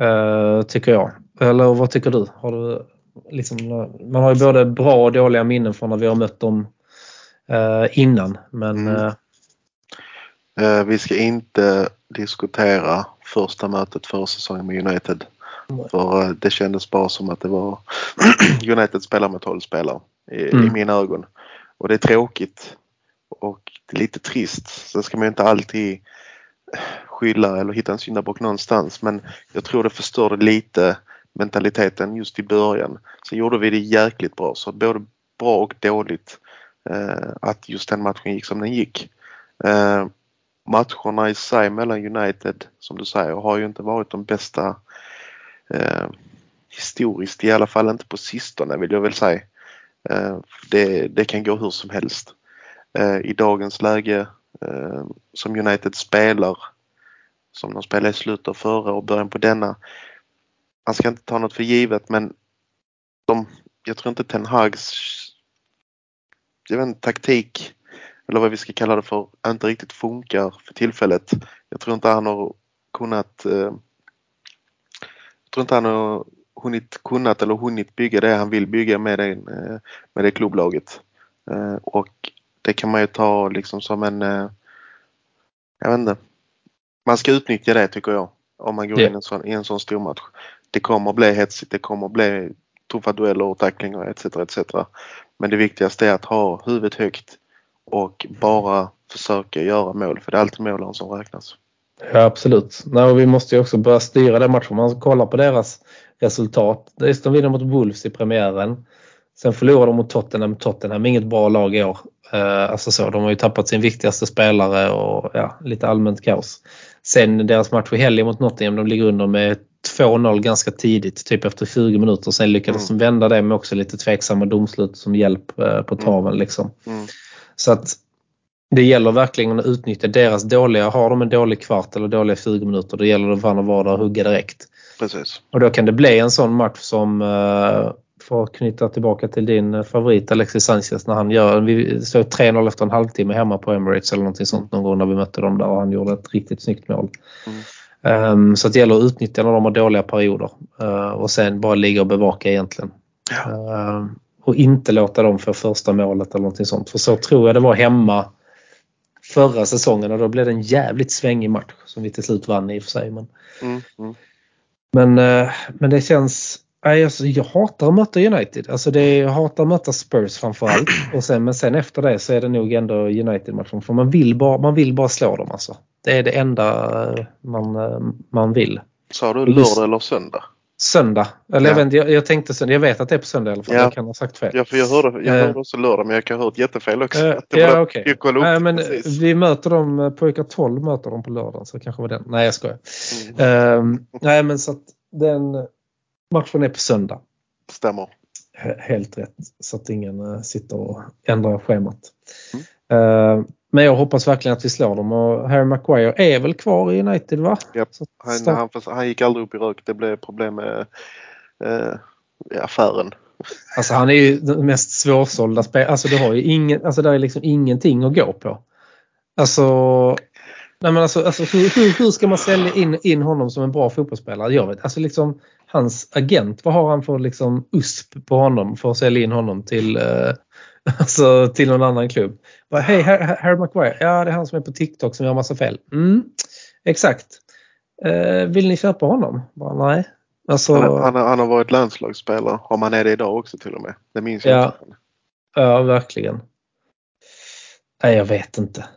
Eh, tycker jag. Eller vad tycker du? Har du liksom, man har ju både bra och dåliga minnen från när vi har mött dem eh, innan. Men Mm. eh, Eh, Vi ska inte diskutera första mötet för säsongen med United. För eh, det kändes bara som att det var <clears throat> United spelar med 12 spelare i, i Mm. mina ögon. Och det är tråkigt och det är lite trist. Sen ska man ju inte alltid skylla eller hitta en syndabock någonstans men jag tror det förstörde lite mentaliteten just i början. Sen gjorde vi det jäkligt bra så både bra och dåligt eh, att just den matchen gick som den gick. Eh, matcherna i sig mellan United, som du säger, har ju inte varit de bästa eh, historiskt, i alla fall inte på sistone vill jag väl säga. Eh, det, det kan gå hur som helst. Eh, I dagens läge eh, som United spelar, som de spelade i slutet av förra och början på denna. Man ska inte ta något för givet men de, jag tror inte Ten Hags jag vet inte, taktik eller vad vi ska kalla det för, inte riktigt funkar för tillfället. Jag tror inte han har kunnat eh, tror inte han har hunnit kunnat eller hunnit bygga det han vill bygga med det, eh, med det klubblaget. Eh, och det kan man ju ta liksom som en, eh, jag vet inte, man ska utnyttja det tycker jag om man går Ja. in i en sån, i en sån stor match. Det kommer bli hetsigt, det kommer bli tuffa dueller och tacklingar etc. etc. Men det viktigaste är att ha huvudet högt och bara försöka göra mål för det är alltid målen som räknas. Ja, absolut. Nej, och vi måste ju också börja styra den matchen. Man kollar på deras resultat. Det är, de vinner mot Wolves i premiären. Sen förlorar de mot Tottenham. Tottenham är inget bra lag i år. Eh, alltså så, de har ju tappat sin viktigaste spelare och ja, lite allmänt kaos. Sen deras match i helgen mot Nottingham, de ligger under med 2-0 ganska tidigt, typ efter 20 minuter. Sen lyckades de vända det med också lite tveksamma domslut som hjälp eh, på traven. Liksom. Mm. Så att det gäller verkligen att utnyttja deras dåliga, har de en dålig kvart eller dåliga 20 minuter, då gäller det fan att vara där och hugga direkt. Precis. Och då kan det bli en sån match som, eh, för att knyta tillbaka till din eh, favorit Alexis Sanchez när han gör, vi såg 3-0 efter en halvtimme hemma på Emirates eller någonting sånt någon gång när vi mötte dem där och han gjorde ett riktigt snyggt mål. Mm. Ehm, så det gäller att utnyttja när de har dåliga perioder eh, och sen bara ligga och bevaka egentligen. Ehm, och inte låta dem få första målet eller någonting sånt. För så tror jag det var hemma förra säsongen och då blev det en jävligt svängig match som vi till slut vann i och för sig. Men, Mm. Mm. men, eh, men det känns... Alltså, jag hatar att möta United. Alltså det är, jag hatar att möta Spurs framförallt. Och sen, men sen efter det så är det nog ändå United-matchen. För man vill, bara, man vill bara slå dem alltså. Det är det enda man, eh, man vill. Sa du lördag eller söndag? Söndag. Eller jag, Ja. vet, inte, jag, jag tänkte söndag. Jag vet att det är på söndag i alla fall. Ja. Jag kan ha sagt fel. Ja, för jag hörde, jag Eh. hörde också lördag men jag kan ha hört jättefel också. <laughs> Var ja, jag upp Nej, men precis. vi möter dem, eh, pojkar 12 möter dem på lördagen så det kanske var den. Nej jag skojar. Mm. Ehm, nej men så att den matchen är på söndag. Stämmer. He- Helt rätt. Så att ingen sitter och ändrar schemat. Mm. Ehm, men jag hoppas verkligen att vi slår dem och Harry Maguire är väl kvar i United va? Att Han, han, han gick aldrig upp i rök. Det blev problem med eh, affären. Alltså han är ju den mest svårsålda spelaren. Alltså du har ju ingen, alltså det är liksom ingenting att gå på. Alltså, nej men alltså, alltså hur, hur, hur ska man sälja in, in honom som en bra fotbollsspelare? Jag vet, alltså liksom hans agent, vad har han för liksom USP på honom för att sälja in honom till, eh, <laughs> alltså, till någon annan klubb? Hej, Har- Harry Maguire. Ja, det är han som är på TikTok som gör massa fel. Mm, exakt. Eh, vill ni köpa honom? Bara, nej. Alltså, Han, han, har- han har varit landslagsspelare. Om han är det idag också till och med. Det minns jag Ja. inte. Ja, verkligen. Nej, jag vet inte.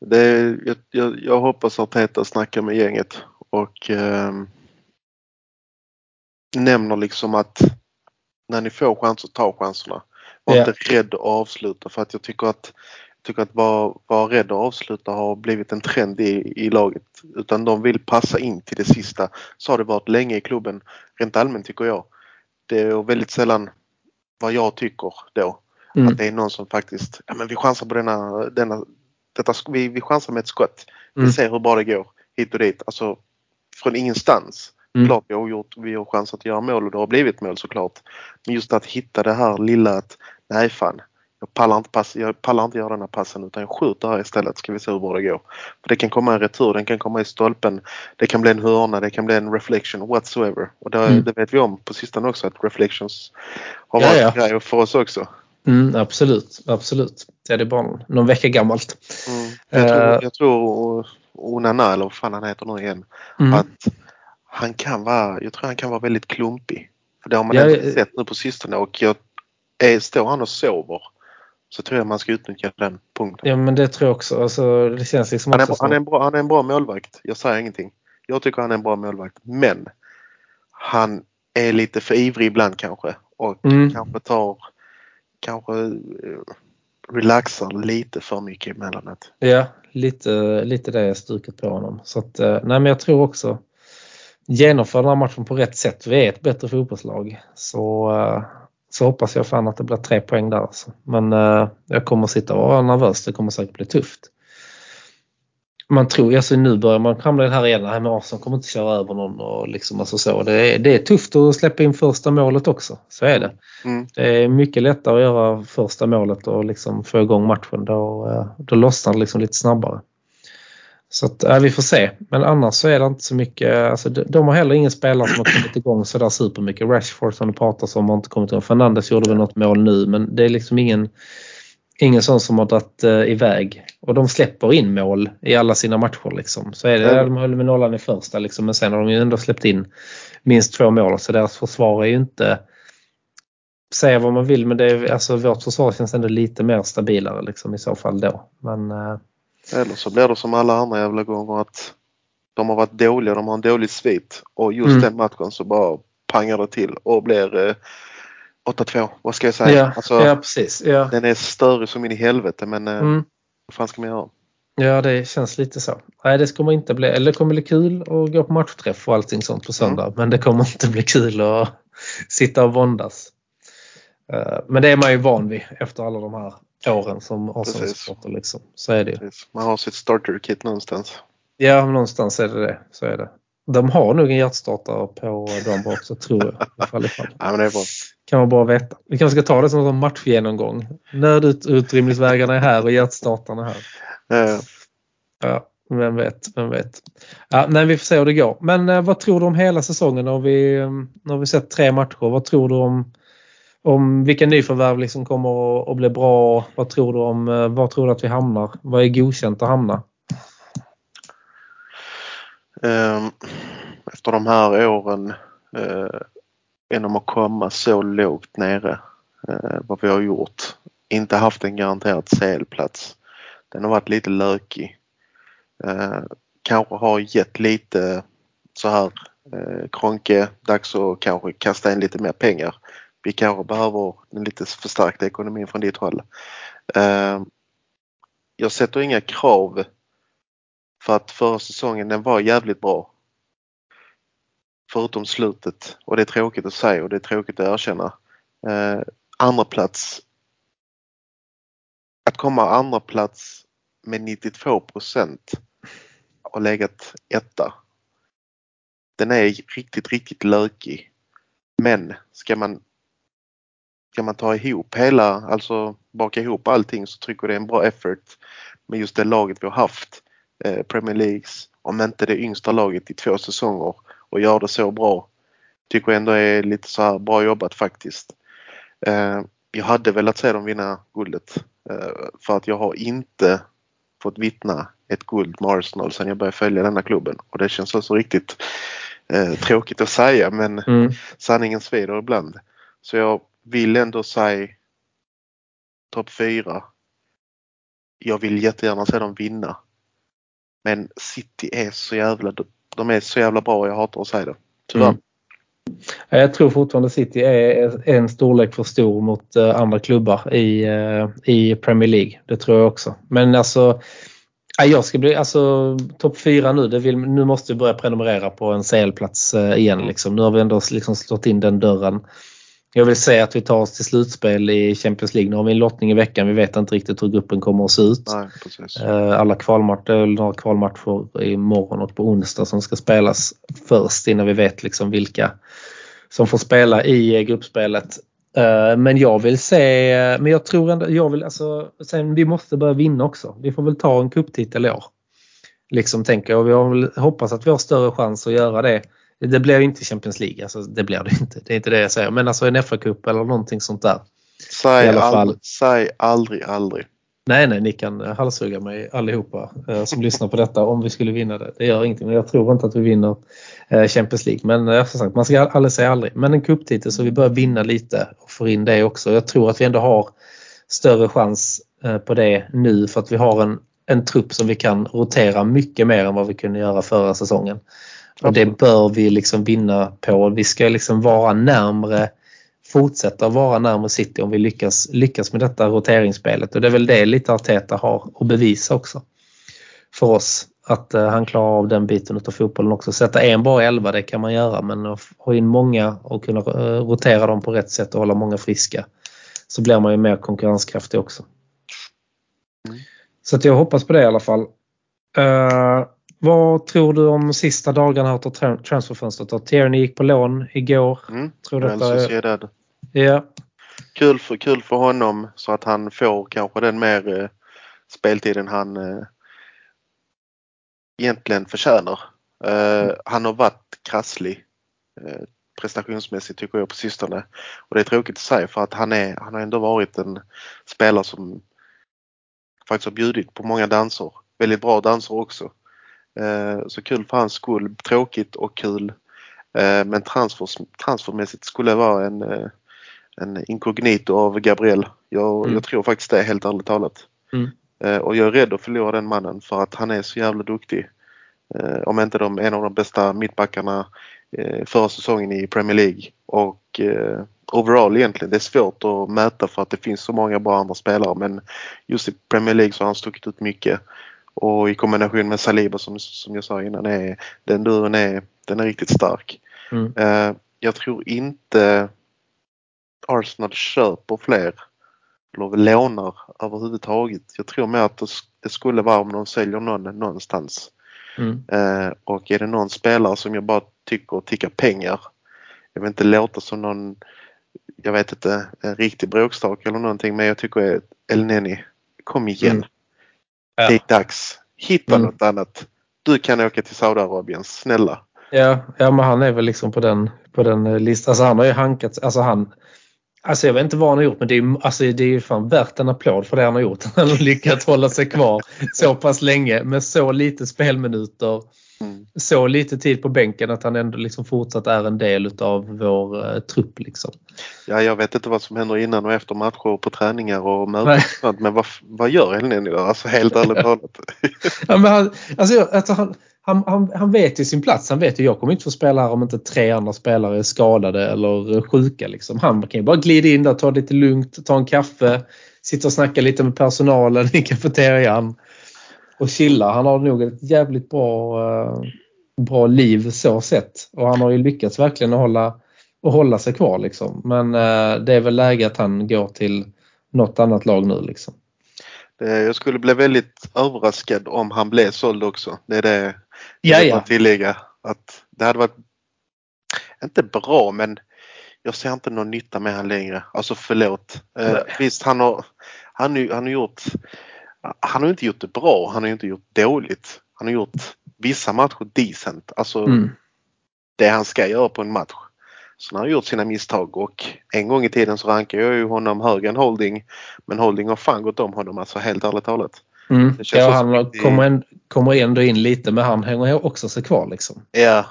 Det jag, jag, jag hoppas att Peter snackar med gänget och ehm, nämner liksom att när ni får chanser, ta chanserna. Var Ja. inte rädd att avsluta för att jag tycker att, tycker att vara, vara rädd att avsluta har blivit en trend i, i laget. Utan de vill passa in till det sista. Så har det varit länge i klubben. Rent allmänt tycker jag. Det är väldigt sällan vad jag tycker då. Mm. Att det är någon som faktiskt, ja men vi chansar på denna, denna detta, vi, vi chansar med ett skott. Mm. Vi ser hur bra det går hit och dit. Alltså från ingenstans. Mm. Klart vi har, gjort, vi har chansat att göra mål och det har blivit mål såklart. Men just att hitta det här lilla att nej fan, jag pallar inte, pass, jag pallar inte göra den här passen utan jag skjuter här istället ska vi se hur bra det går. För Det kan komma en retur, den kan komma i stolpen, det kan bli en hörna, det kan bli en reflection whatsoever. Och det, Mm. det vet vi om på sistone också att reflections har Ja, varit ja. en grej för oss också. Mm, absolut, absolut. Det är det bara någon vecka gammalt. Mm. Jag, tror, Eh. jag tror Onana eller vad fan han heter nu igen. Mm. Att han kan vara, jag tror han kan vara väldigt klumpig. För det har man Ja, ändå eh. sett nu på sistone och jag, är, står han och sover så tror jag man ska utnyttja den punkten. Ja men det tror jag också. Alltså, det känns liksom Han är, han, är en bra, han är en bra målvakt. Jag säger ingenting. Jag tycker han är en bra målvakt. Men han är lite för ivrig ibland kanske. Och Mm. kanske tar, kanske eh, relaxar lite för mycket emellanåt. Ja, lite, lite det är stuket på honom. Så att, eh, nej men jag tror också genomför den här matchen på rätt sätt. Vi är ett bättre fotbollslag. Så, eh, så hoppas jag fan att det blir tre poäng där. Alltså. Men eh, jag kommer sitta och vara nervös. Det kommer säkert bli tufft. Man tror, alltså nu börjar man i det här igen. Nej men Arsenal kommer inte köra över någon och liksom alltså så. Det är, det är tufft att släppa in första målet också. Så är det. Mm. Det är mycket lättare att göra första målet och liksom få igång matchen. Då, eh, då lossnar det liksom lite snabbare. Så att, ja, vi får se. Men annars så är det inte så mycket. Alltså, de, de har heller ingen spelare som har kommit igång sådär supermycket. Rashford som det pratas om har inte kommit igång. Fernandes gjorde väl något mål nu men det är liksom ingen ingen sån som har dragit uh, iväg. Och de släpper in mål i alla sina matcher. Liksom. Så är det, mm. de höll med nollan i första liksom, men sen har de ju ändå släppt in minst två mål. Så deras försvar är ju inte säga vad man vill men det är, alltså, vårt försvar känns ändå lite mer stabilare liksom, i så fall då. Men, uh... Eller så blir det som alla andra jävla gånger att de har varit dåliga, de har en dålig svit och just mm. den matchen så bara pangar det till och blir uh 8-2, vad ska jag säga? Ja, alltså, ja precis. Ja. Den är större som in i helvete men eh, mm. vad fan ska man göra? Ja det känns lite så. Nej det kommer inte bli, eller det kommer bli kul att gå på matchträff och allting sånt på söndag mm. men det kommer inte bli kul att sitta och våndas. Eh, men det är man ju van vid efter alla de här åren som Arsenal-supporter. Liksom. Så är det ju. Man har sitt starter-kit någonstans. Ja, någonstans är det det. Så är det. De har nog en hjärtstartare på dem också tror jag. I fall, i fall. ja, men det är bra kan man bara veta. Vi kanske ska ta det som en matchgenomgång. Nödutrymningsvägarna är här och hjärtstartarna är här. Ja. ja, vem vet, vem vet. Ja, nej, vi får se hur det går. Men eh, vad tror du om hela säsongen? När vi, när vi sett tre matcher. Vad tror du om, om vilka nyförvärv liksom kommer att, bli bra? Vad tror du om, eh, var tror du att vi hamnar? Vad är godkänt att hamna? Ehm, efter de här åren eh, genom att komma så lågt nere eh, vad vi har gjort. Inte haft en garanterad CL-plats. Den har varit lite lökig. Kanske har gett lite så här Kronke, dags att kanske kasta in lite mer pengar. Vi kanske behöver en lite förstärkt ekonomi från ditt håll. Eh, jag sätter inga krav för att förra säsongen den var jävligt bra. Förutom slutet och det är tråkigt att säga och det är tråkigt att erkänna. Eh, andra plats. Att komma andra plats med 92 procent och legat etta. Den är riktigt, riktigt lökig. Men ska man ska man ta ihop hela, alltså baka ihop allting så tycker jag det är en bra effort med just det laget vi har haft. Eh, Premier Leagues, om inte det yngsta laget i två säsonger och gör det så bra. Tycker ändå är lite så här bra jobbat faktiskt. Eh, jag hade velat se dem vinna guldet eh, för att jag har inte fått vittna ett guld med Arsenal sedan jag började följa denna klubben och det känns alltså riktigt eh, tråkigt att säga men mm. sanningen svider ibland. Så jag vill ändå säga topp fyra. Jag vill jättegärna se dem vinna. Men City är så jävla de är så jävla bra och jag hatar att säga det. Tyvärr. Mm. Jag tror fortfarande City är en storlek för stor mot eh, andra klubbar i, eh, i Premier League. Det tror jag också. Men alltså jag ska bli alltså topp fyra nu. Det vill, nu måste vi börja prenumerera på en CL-plats eh, igen. Liksom. Nu har vi ändå liksom slått in den dörren. Jag vill säga att vi tar oss till slutspel i Champions League. Nu har vi en lottning i veckan. Vi vet inte riktigt hur gruppen kommer att se ut. Nej, eh, Alla kvalmatcher, några kvalmatcher imorgon och på onsdag som ska spelas först innan vi vet liksom vilka som får spela i eh, gruppspelet. Eh, men jag vill se, men jag tror ändå, jag vill alltså, sen vi måste börja vinna också. Vi får väl ta en cuptitel i år. Liksom tänker jag. Vi har hoppas att vi har större chans att göra det det blir inte Champions League, alltså, det blir det inte. Det är inte det jag säger. Men alltså en FA-cup eller någonting sånt där. Säg, aldrig, säg aldrig, aldrig. Nej, nej, ni kan halshugga mig allihopa eh, som lyssnar på detta om vi skulle vinna det. Det gör ingenting, men jag tror inte att vi vinner eh, Champions League. Men eh, som sagt, man ska aldrig säga aldrig. Men en cuptitel så vi börjar vinna lite och få in det också. Jag tror att vi ändå har större chans eh, på det nu för att vi har en, en trupp som vi kan rotera mycket mer än vad vi kunde göra förra säsongen. Och det bör vi liksom vinna på. Vi ska liksom vara närmre fortsätta vara närmare City om vi lyckas, lyckas med detta roteringsspelet och det är väl det lite Arteta har att bevisa också för oss. Att uh, han klarar av den biten av fotbollen också. Sätta en bra elva det kan man göra men att ha in många och kunna uh, rotera dem på rätt sätt och hålla många friska så blir man ju mer konkurrenskraftig också. Mm. Så jag hoppas på det i alla fall. Uh, vad tror du om sista dagarna av transferfönstret? Tierney gick på lån igår. Mm, tror detta är... Ja. Kul för, kul för honom så att han får kanske den mer eh, speltiden han eh, egentligen förtjänar. Eh, han har varit krasslig eh, prestationsmässigt tycker jag på sistone. Och det är tråkigt att säga för att han, är, han har ändå varit en spelare som faktiskt har bjudit på många danser. Väldigt bra danser också. Eh, så kul för hans skull. Tråkigt och kul. Eh, men transfers, transfermässigt skulle det vara en, eh, en inkognito av Gabriel. Jag, Mm. jag tror faktiskt det helt ärligt talat. Mm. Och jag är rädd att förlora den mannen för att han är så jävla duktig. Om inte de, en av de bästa mittbackarna förra säsongen i Premier League. Och overall egentligen, det är svårt att mäta för att det finns så många bra andra spelare men just i Premier League så har han stuckit ut mycket. Och i kombination med Saliba som, som jag sa innan, är, den duon är, den är riktigt stark. Mm. Eh, jag tror inte Arsenal köper fler eller lånar överhuvudtaget. Jag tror mer att det, skulle vara om de säljer någon någonstans. Mm. Eh, och är det någon spelare som jag bara tycker tickar pengar. Jag vill inte låta som någon, jag vet inte, en riktig bråkstak eller någonting men jag tycker El Neni, kom igen. Mm. Ja. Det är dags. Hitta Mm. något annat. Du kan åka till Saudiarabien, snälla. Ja, ja, men han är väl liksom på den, på den eh, listan. Alltså han har ju hankat, alltså han Alltså jag vet inte vad han har gjort men det är, ju- alltså det är ju fan värt en applåd för det han har gjort. <laughs> Han har lyckats hålla sig kvar så pass länge med så lite spelminuter, Mm. så lite tid på bänken att han ändå liksom fortsatt är en del utav vår eh, trupp. Liksom. Ja, jag vet inte vad som händer innan och efter matcher på träningar och möten och men vad, vad gör El Neni då? Alltså helt ärligt <laughs> talat. <laughs> Ja, men han, alltså, jag- alltså, han, han, han, han vet ju sin plats. Han vet ju jag kommer inte få spela här om inte tre andra spelare är skadade eller sjuka. Liksom. Han kan ju bara glida in där, ta det lite lugnt, ta en kaffe, sitta och snacka lite med personalen i kafeterian och chilla. Han har nog ett jävligt bra, eh, bra liv så sett. Och han har ju lyckats verkligen att hålla, att hålla sig kvar. Liksom. Men eh, det är väl läge att han går till något annat lag nu. Liksom. Det, jag skulle bli väldigt överraskad om han blev såld också. Det är det Ja, jag vill tillägga. Att det hade varit, inte bra men jag ser inte någon nytta med han längre. Alltså förlåt. Eh, visst han har, han, han har gjort, han har inte gjort det bra, han har inte gjort dåligt. Han har gjort vissa matcher decent. Alltså Mm. det han ska göra på en match. Så han har gjort sina misstag och en gång i tiden så rankar jag ju honom högre än Holding. Men Holding har fan gått om honom alltså helt ärligt talat. Mm. Ja, han riktigt- kommer, en, kommer ändå in lite men han hänger också sig kvar. Liksom. Ja.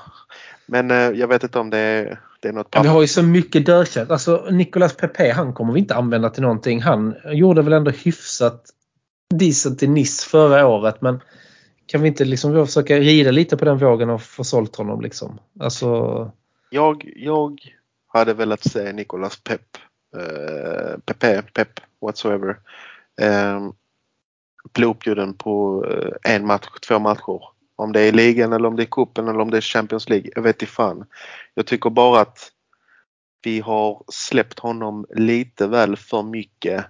Men eh, jag vet inte om det är, det är något Ja, vi papper. har ju så mycket dödkött. Alltså Nicolas Pepe han kommer vi inte använda till någonting. Han gjorde väl ändå hyfsat decent i Nice förra året men kan vi inte liksom försöka rida lite på den vågen och få sålt honom liksom? Alltså, Jag, jag hade velat se Nicolas Pep, eh, Pepe, Pep, whatsoever. Eh, bli uppbjuden på eh, en match, två matcher. Om det är ligan eller om det är cupen eller om det är Champions League. Jag vet inte fan. Jag tycker bara att vi har släppt honom lite väl för mycket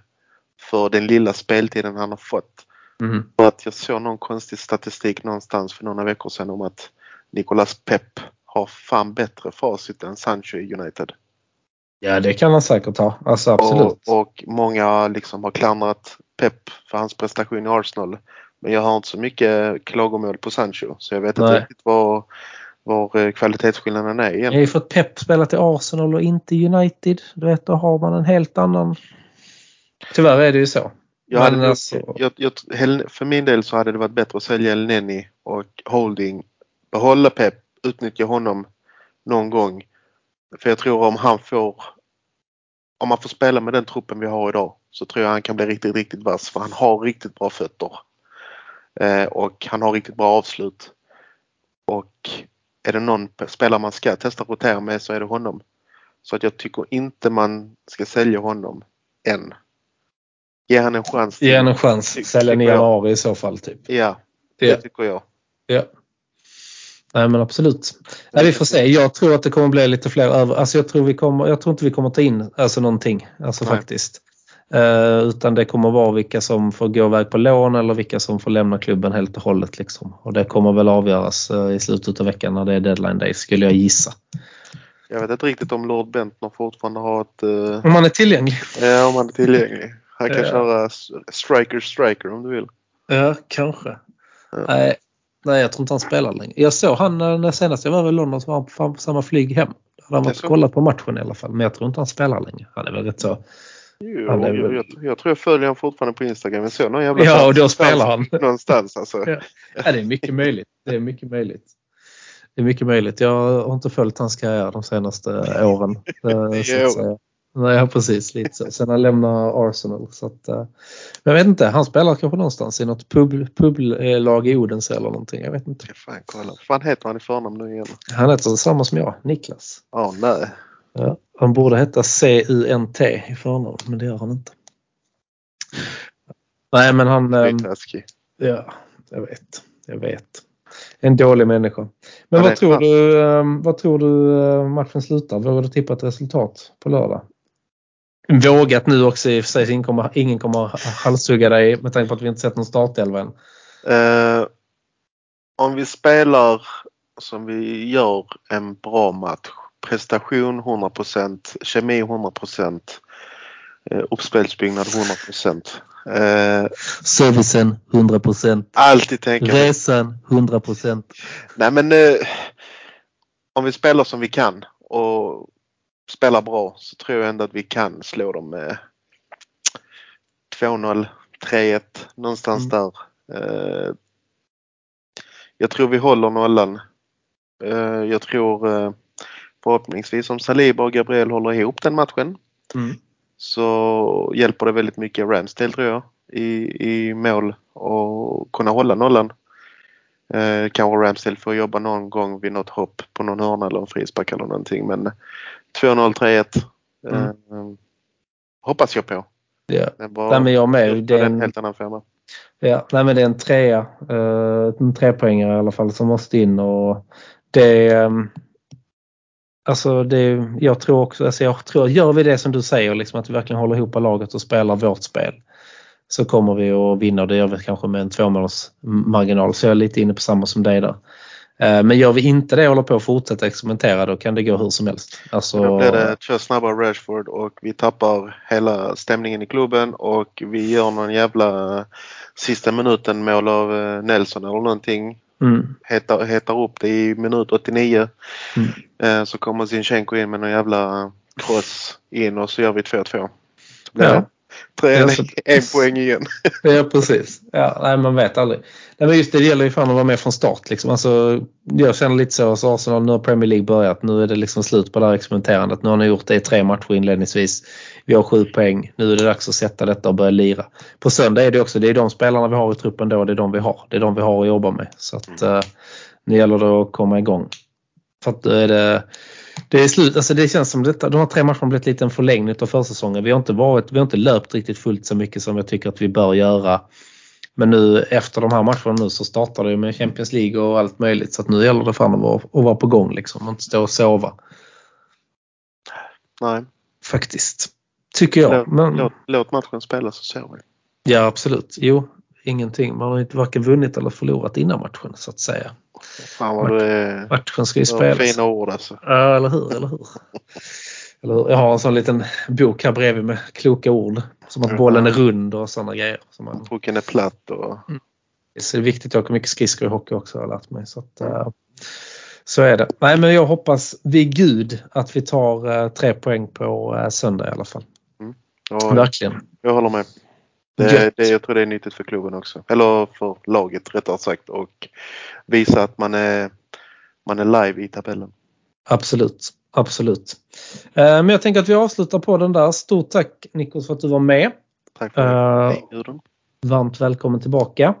för den lilla speltiden han har fått. mhm. För att jag såg någon konstig statistik någonstans för några veckor sedan om att Nicolas Pep har fan bättre facit än Sancho i United. Ja det kan han säkert ha. Alltså absolut. Och, och många liksom har klandrat Pep för hans prestation i Arsenal. Men jag har inte så mycket klagomål på Sancho så jag vet inte Nej. riktigt var, var eh, kvalitetsskillnaden är Jag har egentligen. ju fått Pep spela till Arsenal och inte United. Du vet, då har man en helt annan... Tyvärr är det ju så. Jag hade, Men alltså- jag, jag, för min del så hade det varit bättre att sälja El Neni och Holding. Behålla Pep, utnyttja honom någon gång. För jag tror om han får om man får spela med den truppen vi har idag så tror jag han kan bli riktigt, riktigt vass för han har riktigt bra fötter. Eh, och han har riktigt bra avslut. Och är det någon spelare man ska testa rotera med så är det honom. Så att jag tycker inte man ska sälja honom än. Ge han en chans. till- Ge en en chans. Sälja den i tycker jag. januari i så fall. Typ. Ja, det Ja. tycker jag. Ja. Nej men absolut. Nej, vi får se. Jag tror att det kommer bli lite fler över. Alltså jag tror, vi kommer, jag tror inte vi kommer ta in alltså någonting. Alltså Nej. faktiskt. Eh, utan det kommer vara vilka som får gå iväg på lån eller vilka som får lämna klubben helt och hållet. Liksom. Och det kommer väl avgöras eh, i slutet av veckan när det är deadline day skulle jag gissa. Jag vet inte riktigt om Lord Bentner fortfarande har ett... eh, Om man är tillgänglig. eh, om han är tillgänglig. Han kan Ja. köra striker striker om du vill. Ja, kanske. Ja. Nej, Nej, jag tror inte han spelar längre. Jag såg han eh, när senast jag var i London så var han på samma flyg hem. Då hade han varit och kollat på matchen i alla fall. Men jag tror inte han spelar längre. Han är väl rätt så... Jo, Han är jag, väl- jag, jag tror jag följer honom fortfarande på Instagram. Jag såg någon jävla Ja, och då spelar han. <laughs> Någonstans alltså. Ja. Ja, det är mycket möjligt. Det är mycket möjligt. Det är mycket möjligt. Jag har inte följt hans karriär de senaste åren. <laughs> eh, Så. Nej, precis. Lite så. Sen han lämnar Arsenal. Så att, eh, men jag vet inte. Han spelar kanske någonstans i något pub, publag i Odense eller någonting. Jag vet inte. Ska fan kolla. Fan heter han i förnamn nu igen? Han heter samma som jag, Niklas. Ja, nej. Ja, han borde heta C-U-N-T i förnamn, men det gör han inte. Nej, men han... ehm. Ja, jag vet. Jag vet. En dålig människa. Men är vad tror, du, ehm, vad tror du eh, matchen slutar? Vågar du tippa ett resultat på lördag? Vågat nu också i och för sig. Ingen kommer, ingen kommer halshugga dig med tanke på att vi inte sett någon startelva än. Eh, om vi spelar som vi gör en bra match. Prestation 100%, kemi 100%, eh, uppspelsbyggnad 100%. Eh, Servicen 100 alltid tänka Resan 100 Nej men eh, om vi spelar som vi kan och spelar bra så tror jag ändå att vi kan slå dem med 2-0, 3-1 någonstans Mm. där. Eh, jag tror vi håller nollan. Eh, jag tror eh, förhoppningsvis om Saliba och Gabriel håller ihop den matchen mm. så hjälper det väldigt mycket Ramsdale tror jag i, i mål och kunna hålla nollan. Eh, kanske Ramsdale får jobba någon gång vid något hopp på någon hörna eller en frispark eller någonting men 2-0, 3-1 eh, hoppas jag på. Ja. Var, Nej, men jag med. det är en helt annan femma. Ja, nej men det är en trea. eh, en trepoängare i alla fall som måste in och det ehm, Alltså det, jag tror också, alltså jag tror, gör vi det som du säger, liksom att vi verkligen håller ihop laget och spelar vårt spel så kommer vi att vinna och det gör vi kanske med en tvåmåls marginal. Så jag är lite inne på samma som dig där. Eh, Men gör vi inte det och håller på att fortsätta experimentera då kan det gå hur som helst. Alltså, Då blir det två snabba Rashford och vi tappar hela stämningen i klubben och vi gör någon jävla sista minuten mål av eh, Nelson eller någonting. mm, Hetar, hetar upp det i minut 89. Mm. Eh, så kommer Zinchenko in med någon jävla cross in och så gör vi 2-2. Så blir Ja. tre, Ja, så- en poäng igen. Ja precis. Ja, nej, man vet aldrig. Nej, men just det, det gäller ju fan att vara med från start. Liksom. Alltså, jag känner lite så, så Arsenal, nu har Premier League börjat. Nu är det liksom slut på det här experimenterandet. Nu har ni gjort det i tre matcher inledningsvis. Vi har sju poäng. Nu är det dags att sätta detta och börja lira. På söndag är det också, det är de spelarna vi har i truppen då. Det är de vi har. Det är de vi har att jobba med. Så att eh, nu gäller det att komma igång. För att då är det, det är slut, alltså det känns som detta, de här tre matcherna har blivit lite en förlängning av försäsongen. Vi har inte varit, vi har inte löpt riktigt fullt så mycket som jag tycker att vi bör göra. Men nu efter de här matcherna nu så startar det med Champions League och allt möjligt. Så nu gäller det fan att vara, att vara på gång liksom och inte stå och sova. Nej, Faktiskt. Tycker jag. låt, Men, låt, låt matchen spelas ser vi. ja absolut. Jo, ingenting. Man har inte varken vunnit eller förlorat innan matchen så att säga. Fan vad du är Matchen ska ju spelas. fina ord alltså. Ja, eller hur? Eller hur? <laughs> Eller? Jag har en sån liten bok här bredvid med kloka ord. Som att Ja. bollen är rund och sådana grejer. Som man, Pucken är platt och så det är viktigt att åka mycket skridskor i hockey också har jag lärt mig. Så, att, eh, så är det. Nej, men jag hoppas vid gud att vi tar eh, tre poäng på eh, söndag i alla fall. och Verkligen. jag håller med. Det, det, jag tror det är nyttigt för klubben också. Eller för laget rättare sagt och visa att man är, man är live i tabellen. Absolut. Absolut. Eh, Men jag tänker att vi avslutar på den där. Stort tack Nikos för att du var med. Tack för Eh, det. Hej, Gudrun. Varmt välkommen tillbaka.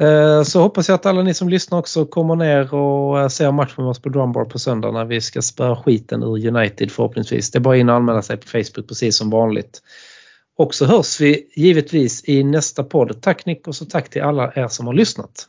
Eh, Så hoppas jag att alla ni som lyssnar också kommer ner och eh, ser matchen med oss på Drumbar på söndag när vi ska spöa skiten ur United förhoppningsvis. Det är bara in och anmäla sig på Facebook precis som vanligt. Och så hörs vi givetvis i nästa podd. Tack Nikos och tack till alla er som har lyssnat.